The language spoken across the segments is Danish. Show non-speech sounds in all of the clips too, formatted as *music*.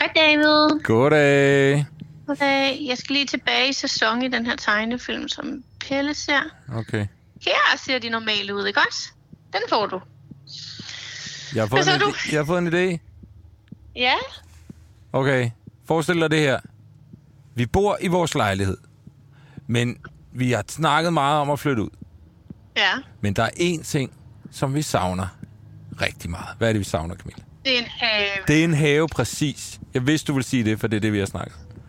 Hej David. Goddag. Goddag. Jeg skal lige tilbage i sæson i den her tegnefilm, som Pelle ser. Okay. Her ser de normale ud, ikke også? Den får du. Jeg har fået, en, du? idé- jeg har fået en idé. Ja? Okay. Forestil dig det her. Vi bor i vores lejlighed. Men vi har snakket meget om at flytte ud. Ja. Men der er én ting, som vi savner rigtig meget. Hvad er det, vi savner, Camilla? Det er en have. Det er en have, præcis. Jeg vidste, du ville sige det, for det er det, vi har snakket om.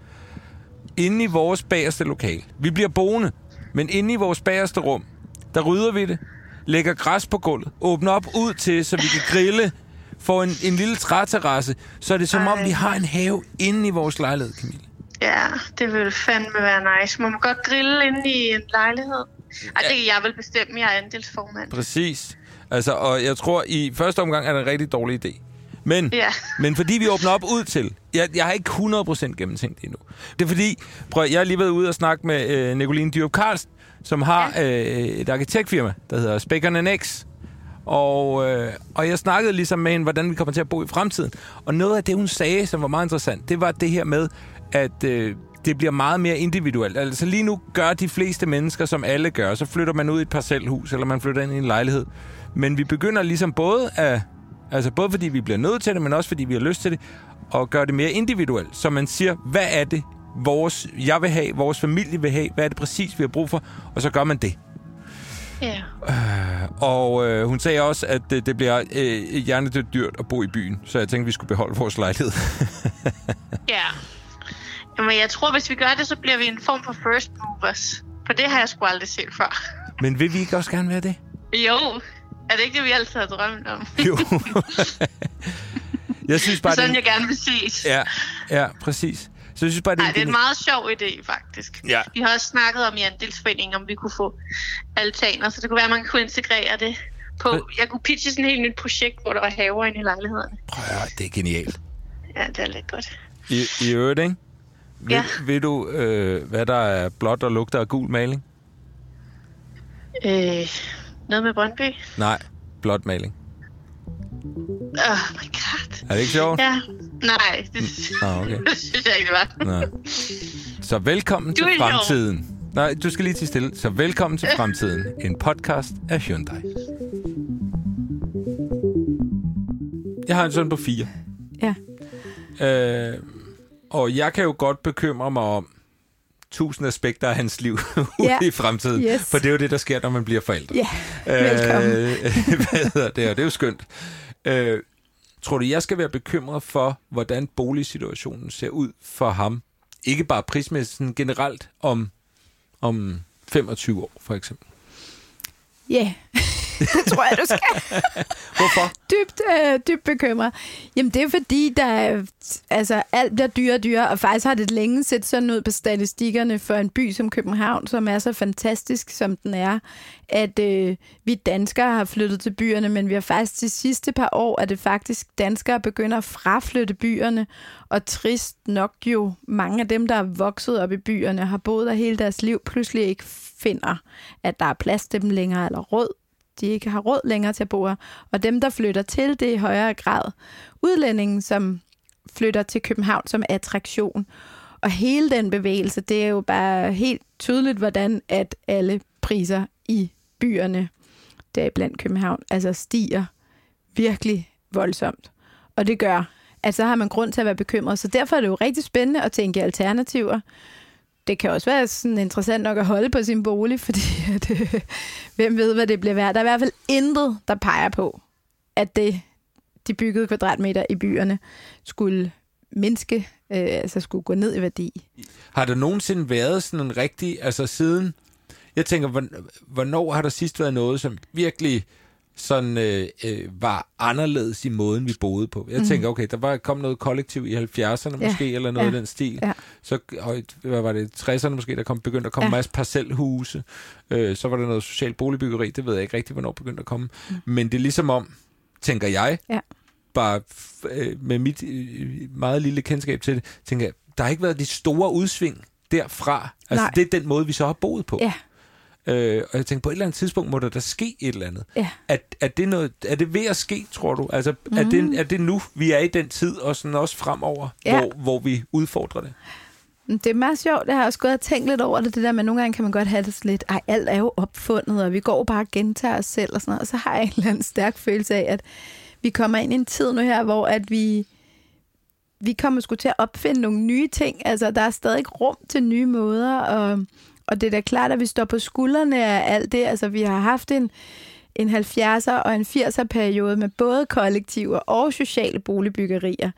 Inde i vores bagerste lokal. Vi bliver boende, men inde i vores bagerste rum, der rydder vi det, lægger græs på gulvet, åbner op ud til, så vi kan grille, får en, en lille træterrasse, så er det som om, Ej. vi har en have inde i vores lejlighed, Camille. Ja, det vil fandme være nice. Må man godt grille inde i en lejlighed? Ej, det kan jeg vel bestemme. Jeg er andelsformand. Præcis. Altså, og jeg tror, i første omgang er det en rigtig dårlig idé. Men, Ja. men fordi vi åbner op ud til, jeg, jeg har ikke 100% gennemtænkt det endnu. Det er fordi, prøv, jeg har lige været ude og snakke med øh, Nicoline Dyrup Karlsen, som har øh, et arkitektfirma, der hedder Spækkerne X. Og, øh, og jeg snakkede ligesom med hende, hvordan vi kommer til at bo i fremtiden. Og noget af det, hun sagde, som var meget interessant, det var det her med, at øh, det bliver meget mere individuelt. Altså lige nu gør de fleste mennesker, som alle gør. Så flytter man ud i et parcelhus, eller man flytter ind i en lejlighed. Men vi begynder ligesom både at... Altså både fordi vi bliver nødt til det, men også fordi vi har lyst til det, og gøre det mere individuelt. Så man siger, hvad er det, vores, jeg vil have, vores familie vil have, hvad er det præcis, vi har brug for, og så gør man det. Ja. Og øh, hun sagde også, at det, det bliver øh, hjernedødt dyrt at bo i byen, så jeg tænkte, vi skulle beholde vores lejlighed. *laughs* Ja. Jamen, jeg tror, hvis vi gør det, så bliver vi en form for first movers. For det har jeg sgu aldrig set før. men vil vi ikke også gerne være det? Jo. Er det ikke det, vi altid har drømt om? *laughs* Jo. jeg synes Det bare, er sådan, det, jeg gerne vil ses. ja, ja, præcis. Så jeg synes bare, det, Nej, det er en meget sjov idé, faktisk. Ja. Vi har også snakket om i andelsforeningen, om vi kunne få altaner, så det kunne være, at man kunne integrere det på... Jeg kunne pitche sådan et helt nyt projekt, hvor der var haver inde i lejlighederne. Prøv at høre, det er genialt. Ja, det er lidt godt. I, i øvrigt, ikke? Ved, Ja. ved du, øh, hvad der er blåt og lugter af gul maling? Øh, noget med Brøndby? Nej, blåt maling. Oh my god. Er det ikke sjovt? Ja, nej, det, Ah, okay. *laughs* det synes jeg ikke, det var. Nå. Så velkommen til er sjov. fremtiden. Nej, du skal lige til stille. Så velkommen til *laughs* fremtiden. En podcast af Hyundai. Jeg har en søn på fire. Ja. Øh, og jeg kan jo godt bekymre mig om tusind aspekter af hans liv *laughs* Ja. i fremtiden. Yes. For det er jo det, der sker, når man bliver forældre. Ja, velkommen. Øh, *laughs* hvad hedder det? Og det er jo skønt. Øh, tror du, jeg skal være bekymret for, hvordan boligsituationen ser ud for ham? Ikke bare prismæssigt, sådan generelt om, om 25 år, for eksempel. Ja, *laughs* det tror jeg, du skal. *laughs* Hvorfor? dybt, øh, dybt bekymret. Jamen, det er fordi, der er, altså, alt bliver dyrere og dyrere, og faktisk har det længe set sådan ud på statistikkerne for en by som København, som er så fantastisk, som den er, at øh, vi danskere har flyttet til byerne, men vi har faktisk de sidste par år, at det faktisk danskere begynder at fraflytte byerne, og trist nok jo mange af dem, der er vokset op i byerne, har boet der hele deres liv, pludselig ikke finder, at der er plads til dem længere, eller råd de ikke har råd længere til at bo her. Og dem, der flytter til, det er i højere grad udlændingen, som flytter til København som attraktion. Og hele den bevægelse, det er jo bare helt tydeligt, hvordan at alle priser i byerne, der blandt København, altså stiger virkelig voldsomt. Og det gør, at så har man grund til at være bekymret. Så derfor er det jo rigtig spændende at tænke alternativer det kan også være sådan interessant nok at holde på sin bolig, *laughs* fordi at, øh, hvem ved, hvad det bliver værd. Der er i hvert fald intet, der peger på, at det, de byggede kvadratmeter i byerne skulle mindske, øh, altså skulle gå ned i værdi. Har der nogensinde været sådan en rigtig, altså siden, jeg tænker, hvornår har der sidst været noget, som virkelig sådan øh, øh, var anderledes i måden, vi boede på. Jeg tænker, okay, der var kom noget kollektiv i 70'erne Ja, måske, eller noget ja, i den stil. ja. Så og, hvad var det, 60'erne måske, der kom, begyndte at komme en Ja. masse parcelhuse. Øh, så var der noget social boligbyggeri, det ved jeg ikke rigtig, hvornår begyndte at komme. Mm. Men det er ligesom om, tænker jeg, Ja. bare øh, med mit øh, meget lille kendskab til det, tænker jeg, der har ikke været de store udsving derfra. Altså, Nej. det er den måde, vi så har boet på. Ja, Øh, og jeg tænkte, på et eller andet tidspunkt må der da ske et eller andet. Ja. Er, er, det noget, er det ved at ske, tror du? Altså, mm. er, det, er det nu, vi er i den tid, og sådan også fremover, Ja. hvor, hvor vi udfordrer det? Men Det er meget sjovt, jeg har også gået og tænkt lidt over det, det der med, nogle gange kan man godt have det lidt, ej, alt er jo opfundet, og vi går bare og gentager os selv og sådan noget, og så har jeg en eller anden stærk følelse af, at vi kommer ind i en tid nu her, hvor at vi, vi kommer sgu til at opfinde nogle nye ting, altså der er stadig rum til nye måder, og, og det er da klart, at vi står på skuldrene af alt det, altså vi har haft en, en 70'er og en 80'er periode med både kollektiver og sociale boligbyggerier,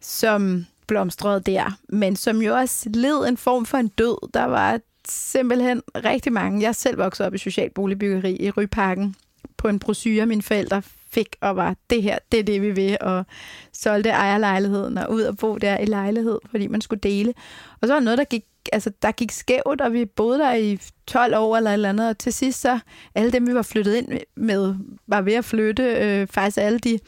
som blomstrede der, men som jo også led en form for en død. Der var simpelthen rigtig mange. Jeg selv voksede op i social boligbyggeri i Ryparken på en brochure, mine forældre fik, og var, det her, det er det, vi vil, og solgte ejerlejligheden og ud og bo der i lejlighed, fordi man skulle dele. Og så var noget, der gik, altså, der gik skævt, og vi boede der i 12 år eller et eller andet, og til sidst så, alle dem, vi var flyttet ind med, var ved at flytte. Øh, faktisk alle de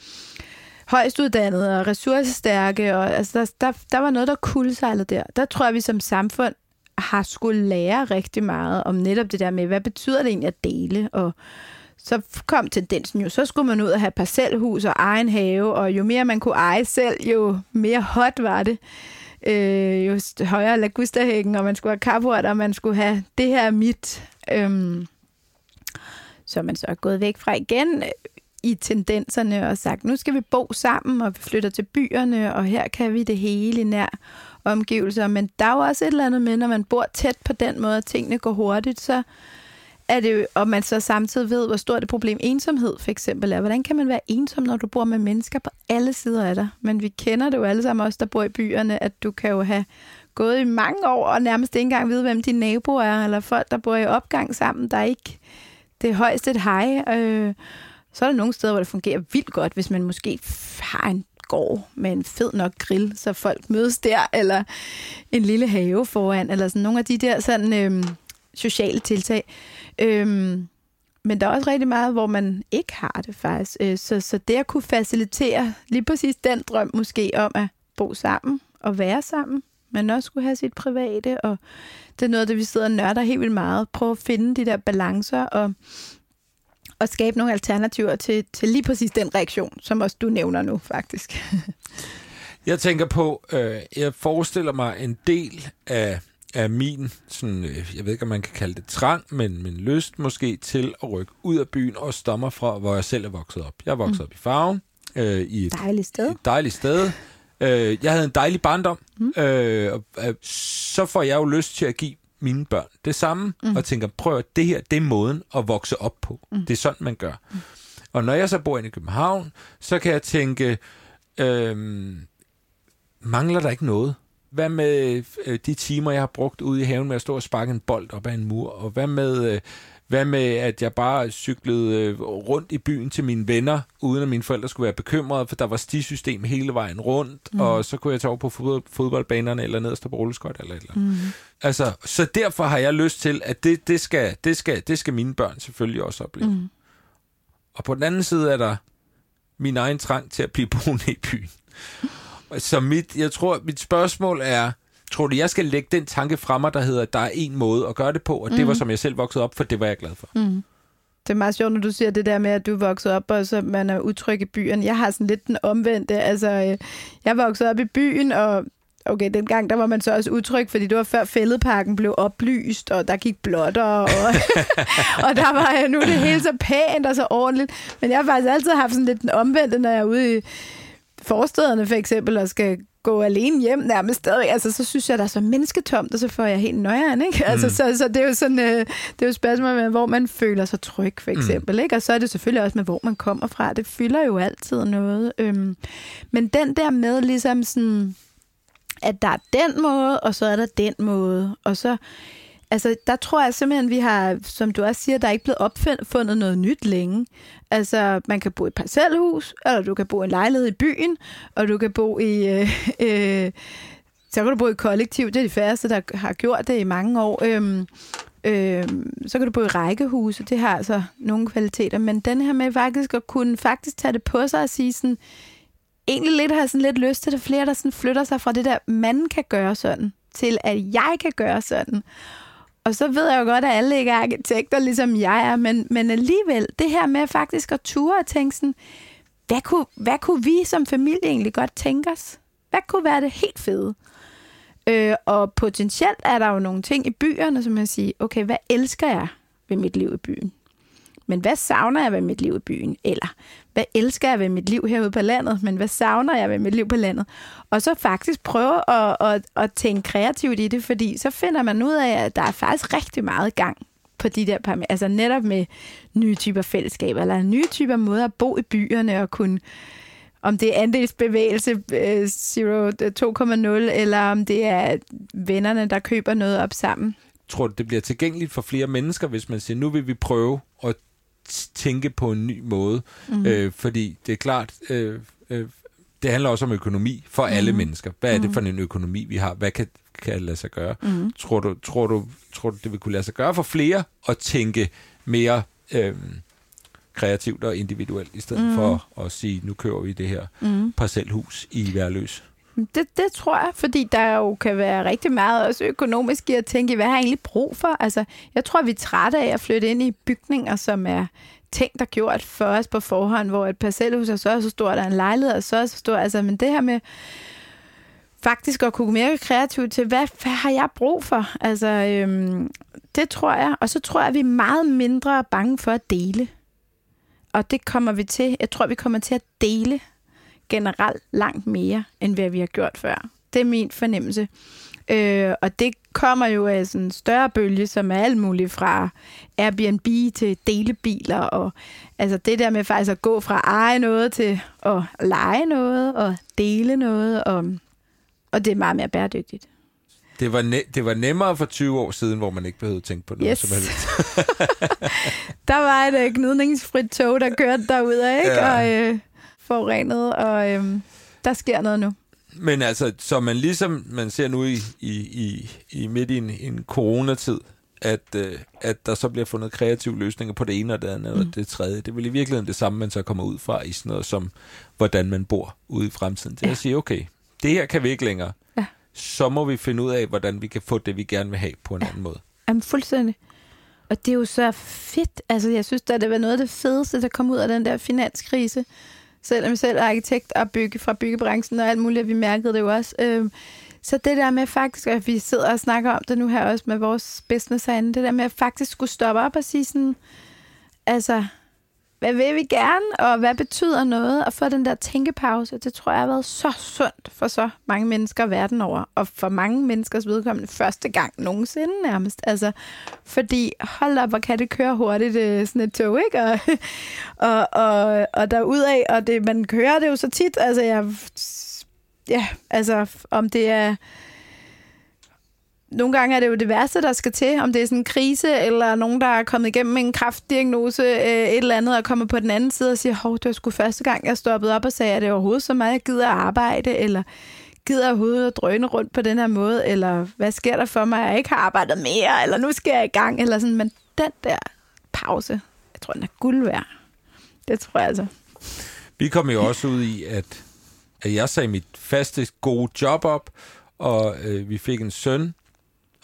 højst uddannede og ressourcestærke, og altså, der, der, der var noget, der kuldsejlede der. Der tror jeg, vi som samfund har skulle lære rigtig meget om netop det der med, hvad betyder det egentlig at dele, og så kom tendensen jo, så skulle man ud og have parcelhus og egen have, og jo mere man kunne eje selv, jo mere hot var det. Øh, jo højere lagustahækken, og man skulle have carport, og man skulle have, det her er mit. Øhm, så er man så er gået væk fra igen øh, i tendenserne og sagt, nu skal vi bo sammen, og vi flytter til byerne, og her kan vi det hele i nær omgivelser. Men der er jo også et eller andet med, når man bor tæt på den måde, at tingene går hurtigt, så er det jo, og man så samtidig ved, hvor stort et problem ensomhed for eksempel er. Hvordan kan man være ensom, når du bor med mennesker på alle sider af dig? Men vi kender det jo alle sammen også, der bor i byerne, at du kan jo have gået i mange år og nærmest ikke engang vide, hvem dine naboer er, eller folk, der bor i opgang sammen, der er ikke det er højst et hej. Øh, så er der nogle steder, hvor det fungerer vildt godt, hvis man måske har en gård med en fed nok grill, så folk mødes der, eller en lille have foran, eller sådan nogle af de der sådan, Øh, sociale tiltag. Øhm, men der er også rigtig meget, hvor man ikke har det faktisk. Øh, Så, så det at kunne facilitere lige præcis den drøm måske om at bo sammen og være sammen, men også skulle have sit private, og det er noget, der vi sidder og nørder helt vildt meget. Prøve at finde de der balancer og, og skabe nogle alternativer til, til lige præcis den reaktion, som også du nævner nu faktisk. *laughs* Jeg tænker på, øh, jeg forestiller mig en del af, af min, sådan, øh, jeg ved ikke, om man kan kalde det trang, men min lyst måske til at rykke ud af byen og stammer fra, hvor jeg selv er vokset op. Jeg er vokset mm. op i Farven, øh, i et, Dejligt sted. et dejligt sted. Øh, jeg havde en dejlig barndom, mm. øh, og, øh, så får jeg jo lyst til at give mine børn det samme, mm. og tænker, prøv at det her, det er måden at vokse op på. Mm. Det er sådan, man gør. Mm. Og når jeg så bor inde i København, så kan jeg tænke, øh, mangler der ikke noget? Hvad med øh, de timer, jeg har brugt ude i haven med at stå og sparke en bold op ad en mur? Og hvad med, øh, hvad med at jeg bare cyklede øh, rundt i byen til mine venner, uden at mine forældre skulle være bekymrede, for der var stisystem hele vejen rundt, mm. og så kunne jeg tage over på fodbold, fodboldbanerne, eller ned og stå på rulleskøjt, eller et eller andet. Mm. Altså, så derfor har jeg lyst til, at det, det, skal, det, skal, det skal mine børn selvfølgelig også opleve. Mm. Og på den anden side er der min egen trang til at blive boende i byen. Så mit, jeg tror, mit spørgsmål er, tror du, jeg skal lægge den tanke fra mig, der hedder, at der er en måde at gøre det på, og mm. det var, som jeg selv voksede op, for det var jeg glad for. Mm. Det er meget sjovt, når du siger det der med, at du er vokset op, og så man er utryg i byen. Jeg har sådan lidt den omvendte. Altså, øh, jeg voksede op i byen, og okay, dengang der var man så også utryg, fordi det var før fældeparken blev oplyst, og der gik blotter, og, *laughs* og der var øh, nu det hele så pænt og så ordentligt. Men jeg har faktisk altid haft sådan lidt den omvendte, når jeg er ude i forstederne for eksempel, og skal gå alene hjem nærmest stadig, altså så synes jeg, der er så mennesketomt, og så får jeg helt nøjeren, ikke? Mm. Altså, så, så det er jo sådan, øh, det er jo et spørgsmål med, hvor man føler sig tryg, for eksempel, mm. ikke? Og så er det selvfølgelig også med, hvor man kommer fra. Det fylder jo altid noget. Øhm, men den der med ligesom sådan, at der er den måde, og så er der den måde, og så Altså, der tror jeg simpelthen, vi har, som du også siger, der er ikke blevet opfundet noget nyt længe. Altså, man kan bo i et parcelhus, eller du kan bo i en lejlighed i byen, og du kan bo i... Øh, øh, så kan du bo i kollektiv. Det er de færreste, der har gjort det i mange år. Øhm, øhm, så kan du bo i rækkehuse. Det har altså nogle kvaliteter. Men den her med faktisk at kunne faktisk tage det på sig og sige sådan... Egentlig lidt har jeg sådan lidt lyst til, at flere, der sådan flytter sig fra det der, man kan gøre sådan, til at jeg kan gøre sådan. Og så ved jeg jo godt, at alle ikke er arkitekter, ligesom jeg er, men, men alligevel, det her med faktisk at ture og tænke sådan, hvad kunne, hvad kunne vi som familie egentlig godt tænke os? Hvad kunne være det helt fede? Øh, og potentielt er der jo nogle ting i byerne, som man siger, okay, hvad elsker jeg ved mit liv i byen? Men hvad savner jeg ved mit liv i byen? Eller hvad elsker jeg ved mit liv herude på landet? Men hvad savner jeg ved mit liv på landet? Og så faktisk prøve at, at, at tænke kreativt i det, fordi så finder man ud af, at der er faktisk rigtig meget gang på de der altså netop med nye typer fællesskaber, eller nye typer måder at bo i byerne og kunne om det er andelsbevægelse øh, 2.0, øh, eller om det er vennerne, der køber noget op sammen. Tror du, det bliver tilgængeligt for flere mennesker, hvis man siger, nu vil vi prøve at tænke på en ny måde? Mm. Øh, fordi det er klart, øh, øh, det handler også om økonomi for mm. alle mennesker. Hvad er det for en økonomi, vi har? Hvad kan, kan lade sig gøre? Mm. Tror, du, tror, du, tror du, det vil kunne lade sig gøre for flere at tænke mere... Øh, kreativt og individuelt, i stedet mm. for at sige, nu kører vi det her mm. parcelhus i Værløs? Mm, det, det tror jeg, fordi der jo kan være rigtig meget også økonomisk i at tænke, hvad har jeg egentlig brug for? Altså, jeg tror, vi er trætte af at flytte ind i bygninger, som er tænkt og gjort for os på forhånd, hvor et parcelhus er så så stort, og en lejlighed er så så stor. Altså, men det her med faktisk at kunne mere kreativt til, hvad, hvad har jeg brug for? Altså, øhm, det tror jeg. Og så tror jeg, at vi er meget mindre bange for at dele. Og det kommer vi til. Jeg tror, vi kommer til at dele generelt langt mere, end hvad vi har gjort før. Det er min fornemmelse. Øh, og det kommer jo af sådan en større bølge, som er alt muligt fra Airbnb til delebiler, og altså det der med faktisk at gå fra at eje noget til at lege noget, og dele noget, og, og det er meget mere bæredygtigt. Det var, ne- det var nemmere for 20 år siden, hvor man ikke behøvede at tænke på noget yes. som helst. *laughs* der var et uh, gnidningsfrit tog, der kørte derude, ikke? Ja. Og uh, forurenet, og uh, der sker noget nu. Men altså, så man ligesom man ser nu i, i, i, i midt i en, en coronatid, at, uh, at der så bliver fundet kreative løsninger på det ene og det andet mm. og det tredje. Det vil i virkeligheden det samme, man så kommer ud fra i sådan noget som, hvordan man bor ude i fremtiden. Det er ja. at sige, okay, det her kan vi ikke længere så må vi finde ud af, hvordan vi kan få det, vi gerne vil have på en ja. anden måde. Jamen, fuldstændig. Og det er jo så fedt. Altså, jeg synes, at det var noget af det fedeste, der kom ud af den der finanskrise. Selvom jeg selv er arkitekt og bygge fra byggebranchen og alt muligt, vi mærkede det jo også. Øhm, så det der med faktisk, at vi sidder og snakker om det nu her også med vores business herinde, det der med at faktisk skulle stoppe op og sige sådan, altså, hvad vil vi gerne, og hvad betyder noget? at få den der tænkepause, det tror jeg har været så sundt for så mange mennesker verden over. Og for mange menneskers vedkommende første gang nogensinde nærmest. Altså, fordi hold op, hvor kan det køre hurtigt, øh, sådan et tog, ikke? Og, *laughs* og, og, og derudaf, og det, man kører det jo så tit. Altså, jeg, ja, altså, om det er nogle gange er det jo det værste, der skal til, om det er sådan en krise, eller nogen, der er kommet igennem en kraftdiagnose, øh, et eller andet, og kommer på den anden side og siger, hov, det var sgu første gang, jeg stoppede op og sagde, at det overhovedet så meget, jeg gider at arbejde, eller gider overhovedet at drøne rundt på den her måde, eller hvad sker der for mig, at jeg ikke har arbejdet mere, eller nu skal jeg i gang, eller sådan, men den der pause, jeg tror, den er guld værd. Det tror jeg altså. Vi kom jo også ud i, at, at jeg sagde mit faste gode job op, og øh, vi fik en søn,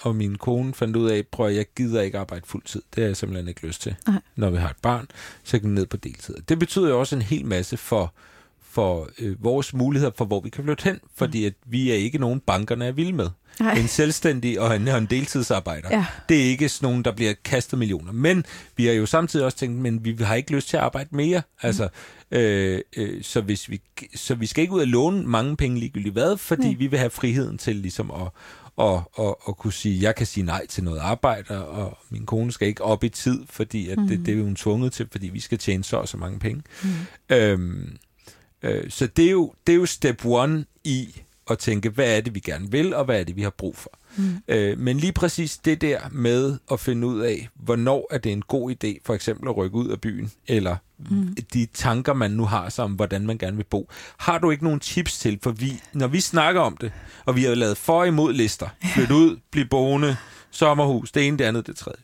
og min kone fandt ud af, prøv jeg gider ikke arbejde fuld tid. Det har jeg simpelthen ikke lyst til. Okay. Når vi har et barn, så kan vi ned på deltid. Det betyder jo også en hel masse for, for øh, vores muligheder for, hvor vi kan flytte hen, fordi mm. at vi er ikke nogen bankerne er vilde med. Nej. En selvstændig og en, en deltidsarbejder. Ja. Det er ikke sådan nogen, der bliver kastet millioner. Men vi har jo samtidig også tænkt, men vi har ikke lyst til at arbejde mere. Mm. Altså, øh, øh, så, hvis vi, så vi skal ikke ud og låne mange penge ligegyldigt hvad, fordi mm. vi vil have friheden til ligesom at, og, og, og kunne sige, jeg kan sige nej til noget arbejde, og min kone skal ikke op i tid, fordi at mm. det, det er hun tvunget til, fordi vi skal tjene så og så mange penge. Mm. Øhm, øh, så det er, jo, det er jo step one i at tænke, hvad er det, vi gerne vil, og hvad er det, vi har brug for. Mm. Øh, men lige præcis det der med at finde ud af, hvornår er det en god idé, for eksempel at rykke ud af byen, eller mm. de tanker, man nu har sig om, hvordan man gerne vil bo. Har du ikke nogen tips til? For vi, når vi snakker om det, og vi har lavet for og imod lister, flyt *laughs* ud, bliv boende, sommerhus, det ene, det andet, det tredje.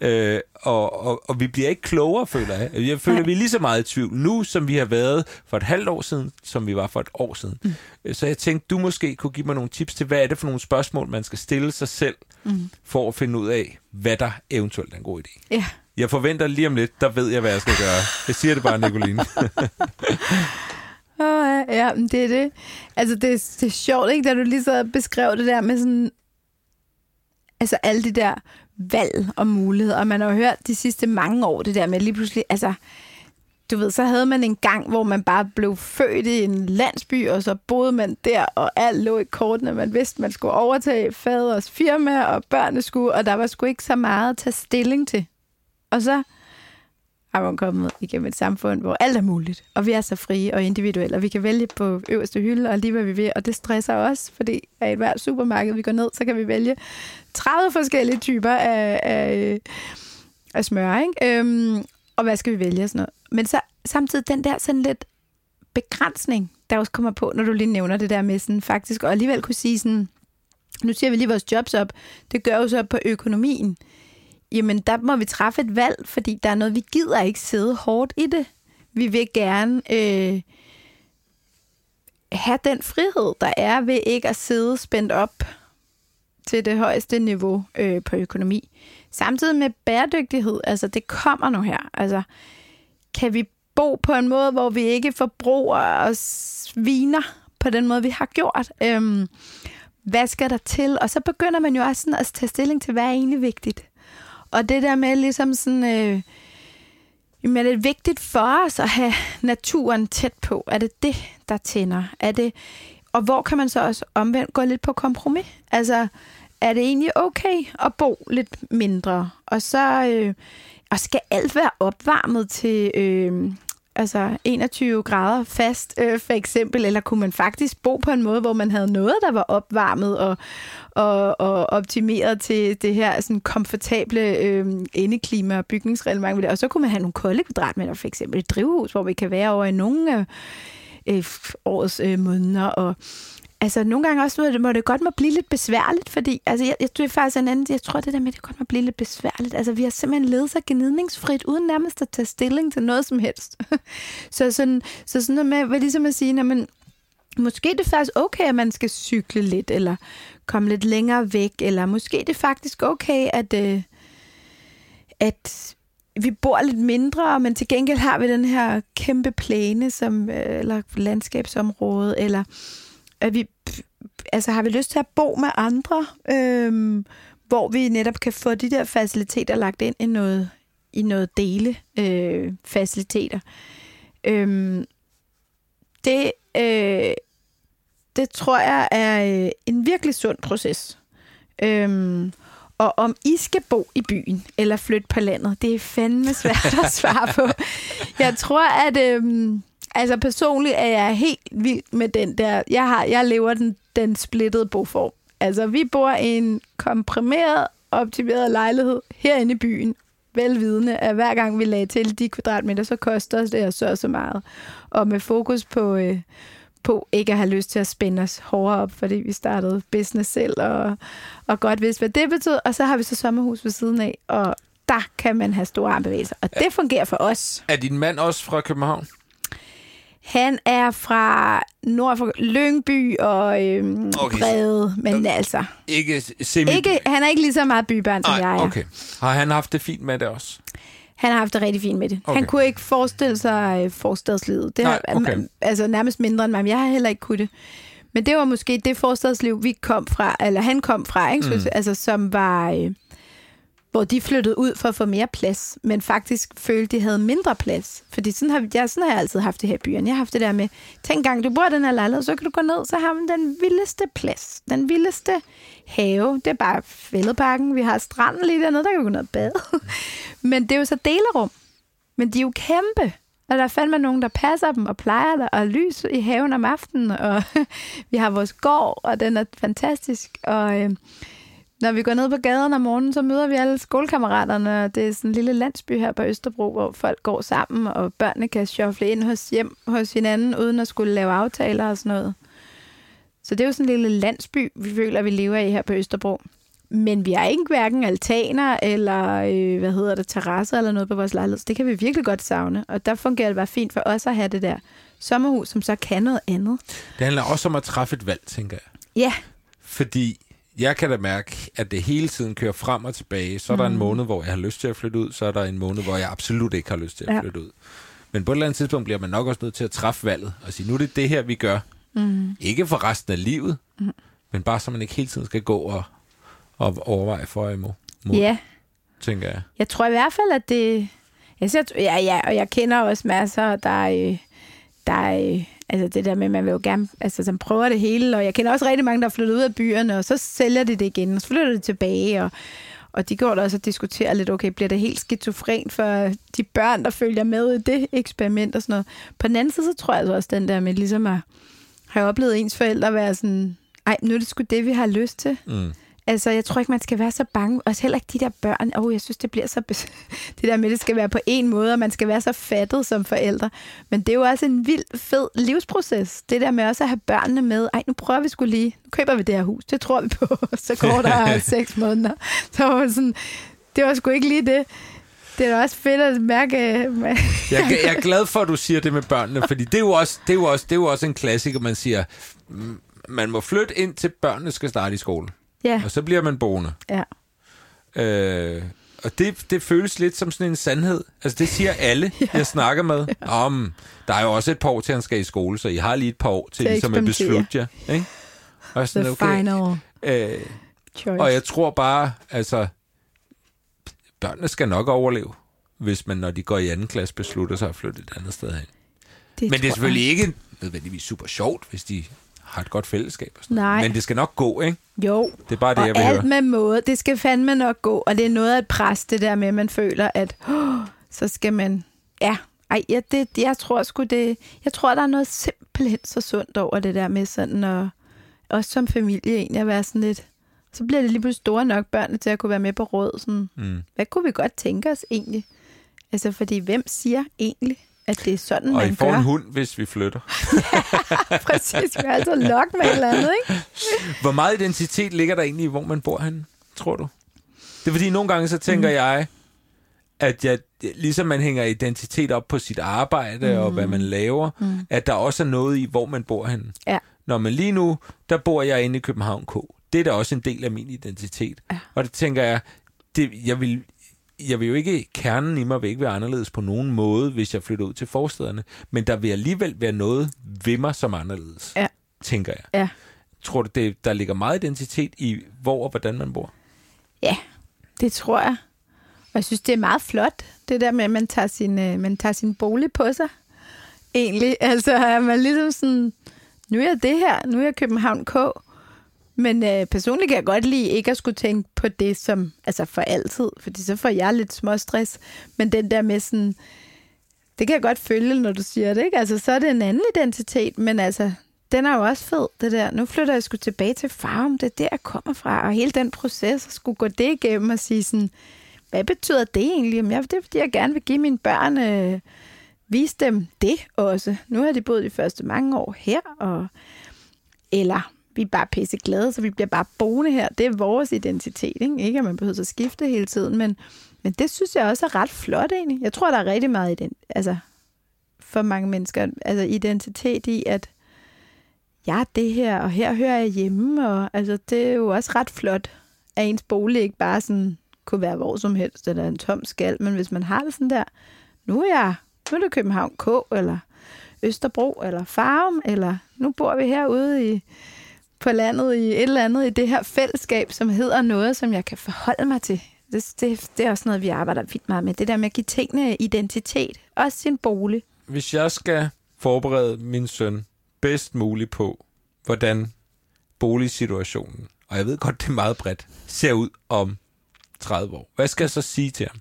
Øh, og, og, og vi bliver ikke klogere, føler jeg. Jeg føler, Nej. vi er lige så meget i tvivl nu, som vi har været for et halvt år siden, som vi var for et år siden. Mm. Så jeg tænkte, du måske kunne give mig nogle tips til, hvad er det for nogle spørgsmål, man skal stille sig selv, mm. for at finde ud af, hvad der eventuelt er en god idé. Ja. Jeg forventer lige om lidt, der ved jeg, hvad jeg skal gøre. Jeg siger det bare, Nicoline. *laughs* Åh, ja, ja, men det er det. Altså, det, er- det er sjovt, ikke? Da du lige så beskrev det der med sådan... Altså, alle de der valg og muligheder. Og man har jo hørt de sidste mange år, det der med lige pludselig... Altså, du ved, så havde man en gang, hvor man bare blev født i en landsby, og så boede man der, og alt lå i kortene. Man vidste, man skulle overtage faders firma, og børnene skulle, og der var sgu ikke så meget at tage stilling til. Og så har man kommet igennem et samfund, hvor alt er muligt, og vi er så frie og individuelle, og vi kan vælge på øverste hylde, og lige hvad vi vil, og det stresser os, fordi i et hvert supermarked, vi går ned, så kan vi vælge 30 forskellige typer af, af, af smør, ikke? Øhm, og hvad skal vi vælge og sådan noget. Men så samtidig den der sådan lidt begrænsning, der også kommer på, når du lige nævner det der med sådan faktisk, og alligevel kunne sige sådan, nu siger vi lige vores jobs op, det gør jo så på økonomien, jamen der må vi træffe et valg, fordi der er noget, vi gider ikke sidde hårdt i det. Vi vil gerne øh, have den frihed, der er ved ikke at sidde spændt op til det højeste niveau øh, på økonomi. Samtidig med bæredygtighed, altså det kommer nu her. Altså, kan vi bo på en måde, hvor vi ikke forbruger og sviner på den måde, vi har gjort? Øhm, hvad skal der til? Og så begynder man jo også sådan at tage stilling til, hvad er egentlig vigtigt. Og det der med ligesom sådan, øh, jamen er det vigtigt for os at have naturen tæt på? Er det det, der tænder? Er det, og hvor kan man så også omvendt gå lidt på kompromis? Altså, er det egentlig okay at bo lidt mindre? Og så øh, og skal alt være opvarmet til øh, altså 21 grader fast, øh, for eksempel? Eller kunne man faktisk bo på en måde, hvor man havde noget, der var opvarmet og, og, og optimeret til det her sådan komfortable øh, indeklima og bygningsreglement? Og så kunne man have nogle kolde kvadratmeter, for eksempel et drivhus, hvor vi kan være over i nogle øh, øh, årets øh, måneder, og Altså, nogle gange også, må det, må det godt må blive lidt besværligt, fordi, altså, jeg, jeg, det faktisk en anden, jeg tror, det der med, det godt må blive lidt besværligt. Altså, vi har simpelthen ledet sig gnidningsfrit, uden nærmest at tage stilling til noget som helst. *laughs* så, sådan, så sådan noget med, hvad ligesom at sige, men måske er det faktisk okay, at man skal cykle lidt, eller komme lidt længere væk, eller måske er det faktisk okay, at, øh, at vi bor lidt mindre, men til gengæld har vi den her kæmpe plæne, som, øh, eller landskabsområde, eller at vi, altså har vi lyst til at bo med andre, øhm, hvor vi netop kan få de der faciliteter lagt ind i noget, i noget dele øh, faciliteter. Øhm, det, øh, det tror jeg er øh, en virkelig sund proces. Øhm, og om I skal bo i byen eller flytte på landet, det er fandme svært at svare på. Jeg tror, at øhm, altså personligt er jeg helt vild med den der. Jeg, har, jeg lever den, den splittede boform. Altså, vi bor i en komprimeret, optimeret lejlighed herinde i byen, velvidende, at hver gang vi lagde til de kvadratmeter, så koster det os så så meget. Og med fokus på, øh, på ikke at have lyst til at spænde os hårdere op, fordi vi startede business selv, og, og godt vidste, hvad det betød. Og så har vi så sommerhus ved siden af, og der kan man have store armbevægelser. Og det fungerer for os. Er din mand også fra København? Han er fra nord for Lyngby og øhm, Okay, Brede, men altså... Ikke semi Ikke, han er ikke lige så meget bybørn, som Nej, jeg er. okay. Har han haft det fint med det også? Han har haft det rigtig fint med det. Okay. Han kunne ikke forestille sig øh, forstadslivet. Det Nej, har, okay. Altså nærmest mindre end mig, men jeg har heller ikke kunne det. Men det var måske det forstadsliv, vi kom fra, eller han kom fra, ikke? Mm. Altså, som var... Øh, hvor de flyttede ud for at få mere plads, men faktisk følte, de havde mindre plads. Fordi sådan har, jeg, sådan har jeg altid haft det her i byen. Jeg har haft det der med, tænk gang du bor i den her lejlighed, så kan du gå ned, så har man den vildeste plads. Den vildeste have. Det er bare fældeparken. Vi har stranden lige dernede, der kan vi gå ned og bade. *laughs* men det er jo så delerum. Men de er jo kæmpe. Og der er fandme nogen, der passer dem og plejer det, og lys i haven om aftenen, og *laughs* vi har vores gård, og den er fantastisk. Og øh, når vi går ned på gaden om morgenen, så møder vi alle skolekammeraterne, det er sådan en lille landsby her på Østerbro, hvor folk går sammen, og børnene kan shuffle ind hos hjem hos hinanden, uden at skulle lave aftaler og sådan noget. Så det er jo sådan en lille landsby, vi føler, vi lever i her på Østerbro. Men vi har ikke hverken altaner eller, øh, hvad hedder det, terrasser eller noget på vores lejlighed. Det kan vi virkelig godt savne. Og der fungerer det bare fint for os at have det der sommerhus, som så kan noget andet. Det handler også om at træffe et valg, tænker jeg. Ja, Fordi jeg kan da mærke, at det hele tiden kører frem og tilbage. Så er der en måned, hvor jeg har lyst til at flytte ud. Så er der en måned, hvor jeg absolut ikke har lyst til at Ja. flytte ud. Men på et eller andet tidspunkt bliver man nok også nødt til at træffe valget. Og sige, nu er det det her, vi gør. Mm. Ikke for resten af livet, mm. men bare så man ikke hele tiden skal gå og, og overveje for og imod, mod, ja. tænker jeg. Jeg tror i hvert fald, at det... Jeg siger, ja, ja, og jeg kender også masser, der, øh, der øh, altså det der med, at man vil jo gerne, altså som prøver det hele, og jeg kender også rigtig mange, der er flyttet ud af byerne, og så sælger de det igen, og så flytter de tilbage, og, og de går da også og diskuterer lidt, okay, bliver det helt skizofren for de børn, der følger med i det eksperiment og sådan noget. På den anden side, så tror jeg altså også den der med ligesom at have oplevet ens forældre være sådan, ej, nu er det sgu det, vi har lyst til. Mm. Altså, jeg tror ikke, man skal være så bange. Og heller ikke de der børn. Åh, oh, jeg synes, det bliver så... *laughs* Det der med, at det skal være på en måde, og man skal være så fattet som forældre. Men det er jo også en vild, fed livsproces. Det der med også at have børnene med. Ej, nu prøver vi skulle lige... Nu køber vi det her hus. Det tror vi på. *laughs* Så går der *laughs* seks måneder. Så var sådan... Det var sgu ikke lige det. Det er da også fedt at mærke... Jeg, jeg er glad for, at du siger det med børnene, fordi det er jo også, det er jo også, det er jo også en klassiker, man siger, man må flytte ind til børnene skal starte i skole, Ja, og så bliver man boende. ja. Øh, og det, det føles lidt som sådan en sandhed. Altså, det siger alle, *laughs* ja. jeg snakker med. Om, der er jo også et par år til, han skal i skole, så I har lige et par år til, Til ligesom at beslutte jer. Ikke? Og, The sådan, okay. final øh, choice. og jeg tror bare, altså, børnene skal nok overleve, hvis man, når de går i anden klasse, beslutter sig at flytte et andet sted hen. Men det er tror jeg. selvfølgelig ikke nødvendigvis super sjovt, hvis de har et godt fællesskab. Og sådan. Nej. Men det skal nok gå, ikke? Jo, Det er bare det, og jeg vil alt høre. med måde. Det skal fandme nok gå, og det er noget af et pres, det der med, at man føler, at oh, så skal man... Ja, ej, ja, det, jeg tror sgu det... Jeg tror, der er noget simpelthen så sundt over det der med sådan, og også som familie egentlig at være sådan lidt... Så bliver det lige pludselig store nok børnene til at kunne være med på råd. Sådan, Mm. hvad kunne vi godt tænke os egentlig? Altså, fordi hvem siger egentlig, at det er sådan, Og man I får gør? en hund, hvis vi flytter. *laughs* Præcis, vi har altså lok med et eller andet, ikke? *laughs* Hvor meget identitet ligger der egentlig i, hvor man bor henne, tror du? Det er fordi, nogle gange så tænker mm. jeg, at jeg, ligesom man hænger identitet op på sit arbejde mm. og hvad man laver, mm. at der også er noget i, hvor man bor henne. Ja. Når man lige nu, der bor jeg inde i København K. Det er da også en del af min identitet. Ja. Og det tænker jeg, det, jeg vil jeg vil jo ikke, kernen i mig vil ikke være anderledes på nogen måde, hvis jeg flytter ud til forstederne. Men der vil alligevel være noget ved mig som anderledes, Ja. tænker jeg. Ja. Tror du, det, der ligger meget identitet i, hvor og hvordan man bor? Ja, det tror jeg. Og jeg synes, det er meget flot, det der med, at man tager sin, øh, man tager sin bolig på sig. Egentlig. Altså, er man ligesom sådan, nu er jeg det her, nu er jeg København K. Men øh, personligt kan jeg godt lide ikke at skulle tænke på det som, altså for altid, fordi så får jeg lidt småstress. Men den der med sådan, det kan jeg godt følge, når du siger det, ikke? Altså, så er det en anden identitet, men altså, den er jo også fed, det der. Nu flytter jeg sgu tilbage til farven, det er der, jeg kommer fra. Og hele den proces, at skulle gå det igennem og sige sådan, hvad betyder det egentlig? Jamen, jeg, det er, fordi jeg gerne vil give mine børn, øh, vise dem det også. Nu har de boet de første mange år her, og eller vi er bare pisse glade, så vi bliver bare boende her. Det er vores identitet, ikke? Ikke at man behøver at skifte hele tiden, men, men det synes jeg også er ret flot egentlig. Jeg tror, der er rigtig meget i den, altså, for mange mennesker, altså identitet i, at jeg er det her, og her hører jeg hjemme, og altså, det er jo også ret flot, at ens bolig ikke bare sådan kunne være hvor som helst, eller en tom skal, men hvis man har det sådan der, nu er jeg, nu er det København K, eller Østerbro, eller Farum, eller nu bor vi herude i, på landet i et eller andet, i det her fællesskab, som hedder noget, som jeg kan forholde mig til. Det, det, det er også noget, vi arbejder vildt meget med. Det der med at give tingene identitet. Også sin bolig. Hvis jeg skal forberede min søn bedst muligt på, hvordan boligsituationen, og jeg ved godt, det er meget bredt, ser ud om 30 år. Hvad skal jeg så sige til ham?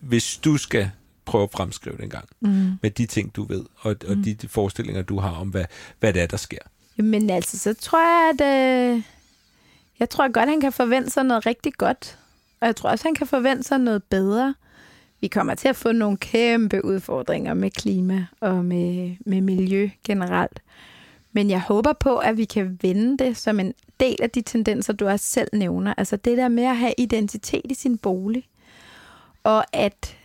Hvis du skal prøve at fremskrive det en gang, mm. med de ting, du ved, og, og de, de forestillinger, du har om, hvad, hvad det er, der sker. Jamen altså, så tror jeg, at... Øh, jeg tror godt, han kan forvente sig noget rigtig godt. Og jeg tror også, han kan forvente sig noget bedre. Vi kommer til at få nogle kæmpe udfordringer med klima og med, med miljø generelt. Men jeg håber på, at vi kan vende det som en del af de tendenser, du også selv nævner. Altså det der med at have identitet i sin bolig. Og at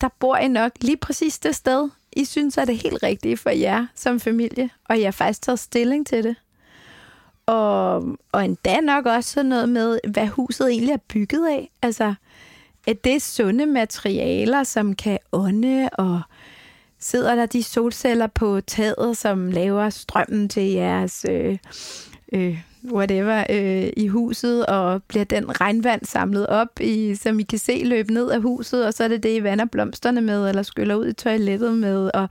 der bor I nok lige præcis det sted, i synes er det helt rigtige for jer som familie. Og jeg har faktisk taget stilling til det. Og, og endda nok også sådan noget med, hvad huset egentlig er bygget af. Altså, at det er sunde materialer, som kan ånde, og sidder der de solceller på taget, som laver strømmen til jeres øh, øh, whatever øh, i huset, og bliver den regnvand samlet op, i, som I kan se løbe ned af huset, og så er det det, I vander blomsterne med, eller skyller ud i toilettet med. Og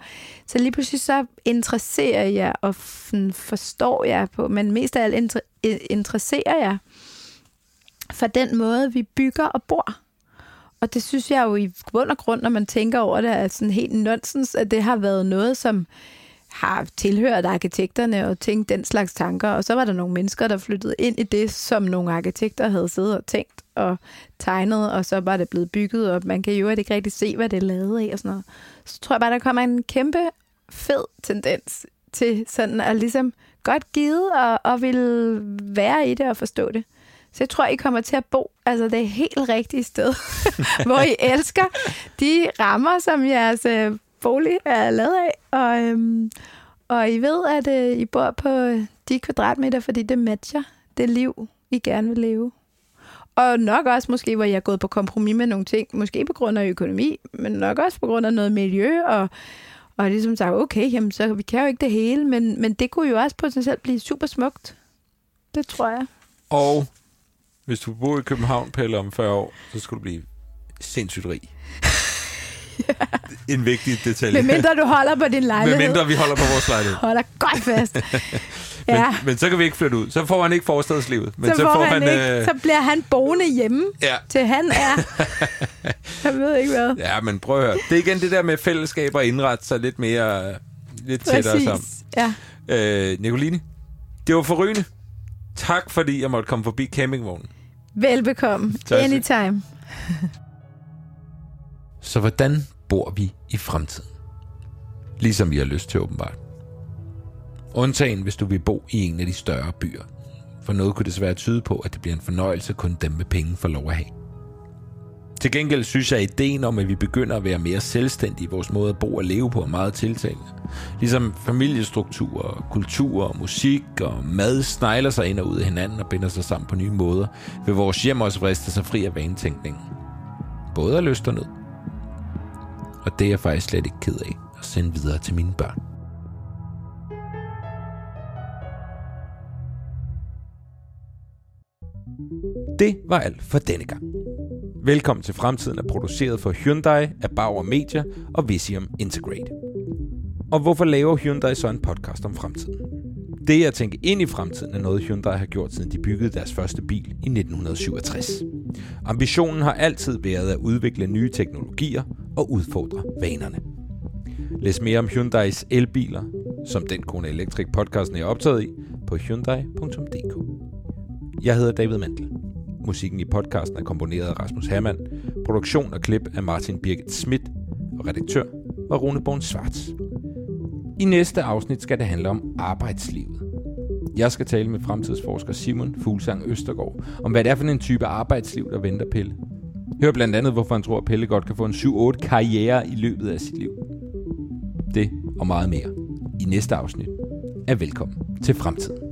så lige pludselig så interesserer jeg og forstår jeg på, men mest af alt interesserer jeg for den måde, vi bygger og bor. Og det synes jeg jo i bund og grund, når man tænker over det, er sådan helt nonsens, at det har været noget, som har tilhørt arkitekterne og tænkt den slags tanker. Og så var der nogle mennesker, der flyttede ind i det, som nogle arkitekter havde siddet og tænkt og tegnet, og så var det blevet bygget, og man kan jo ikke rigtig se, hvad det er lavet af og sådan noget. Så tror jeg bare, der kommer en kæmpe fed tendens til sådan at ligesom godt givet og, og vil være i det og forstå det. Så jeg tror, I kommer til at bo altså det helt rigtige sted, *laughs* hvor I elsker de rammer, som jeres øh, bolig er lavet af. Og, øhm, og I ved, at øh, I bor på de kvadratmeter, fordi det matcher det liv, I gerne vil leve. Og nok også måske, hvor jeg er gået på kompromis med nogle ting. Måske på grund af økonomi, men nok også på grund af noget miljø. Og, og ligesom sagt, okay, jamen, så vi kan jo ikke det hele, men, men det kunne jo også potentielt blive super smukt. Det tror jeg. Og hvis du bor i København, Pelle, om 40 år, så skulle du blive sindssygt rig. *laughs* ja. *laughs* En vigtig detalje. Men mindre du holder på din lejlighed. Men mindre vi holder på vores lejlighed. *laughs* Holder godt fast. *laughs* men, ja. men så kan vi ikke flytte ud. Så får han ikke forstadslivet. Men så, så, får, får han, han ikke, øh... så bliver han boende hjemme, ja. til han er... jeg ved ikke hvad. Ja, men prøv at høre. Det er igen det der med fællesskab og indrette sig lidt mere... Lidt Præcis. tættere sammen. Ja. Øh, Nicoline, det var forrygende. Tak, fordi jeg måtte komme forbi campingvognen. Velbekomme. Anytime. Så hvordan bor vi i fremtiden? Ligesom vi har lyst til åbenbart. Undtagen hvis du vil bo i en af de større byer. For noget kunne desværre tyde på, at det bliver en fornøjelse kun dem med penge for lov at have. Til gengæld synes jeg, at ideen om, at vi begynder at være mere selvstændige i vores måde at bo og leve på, er meget tiltalende. Ligesom familiestruktur, kultur, musik og mad snegler sig ind og ud af hinanden og binder sig sammen på nye måder, vil vores hjem også vriste sig fri af vanetænkningen. Både af lyst og nød. Og det er jeg faktisk slet ikke ked af at sende videre til mine børn. Det var alt for denne gang. Velkommen til Fremtiden er produceret for Hyundai af Bauer Media og Visium Integrate. Og hvorfor laver Hyundai så en podcast om fremtiden? Det at tænke ind i fremtiden er noget Hyundai har gjort siden de byggede deres første bil i 1967. Ambitionen har altid været at udvikle nye teknologier og udfordre vanerne. Læs mere om Hyundais elbiler, som den Kone Electric podcasten er optaget i, på hyundai.dk. Jeg hedder David Mandel. Musikken i podcasten er komponeret af Rasmus Hermann, produktion og klip af Martin Birgit Schmidt, og redaktør var Rune Born Svarts. I næste afsnit skal det handle om arbejdslivet. Jeg skal tale med fremtidsforsker Simon Fuglsang Østergaard om, hvad det er for en type arbejdsliv, der venter Pelle. Hør blandt andet, hvorfor han tror, at Pelle godt kan få en 7-8 karriere i løbet af sit liv. Det og meget mere i næste afsnit er velkommen til fremtiden.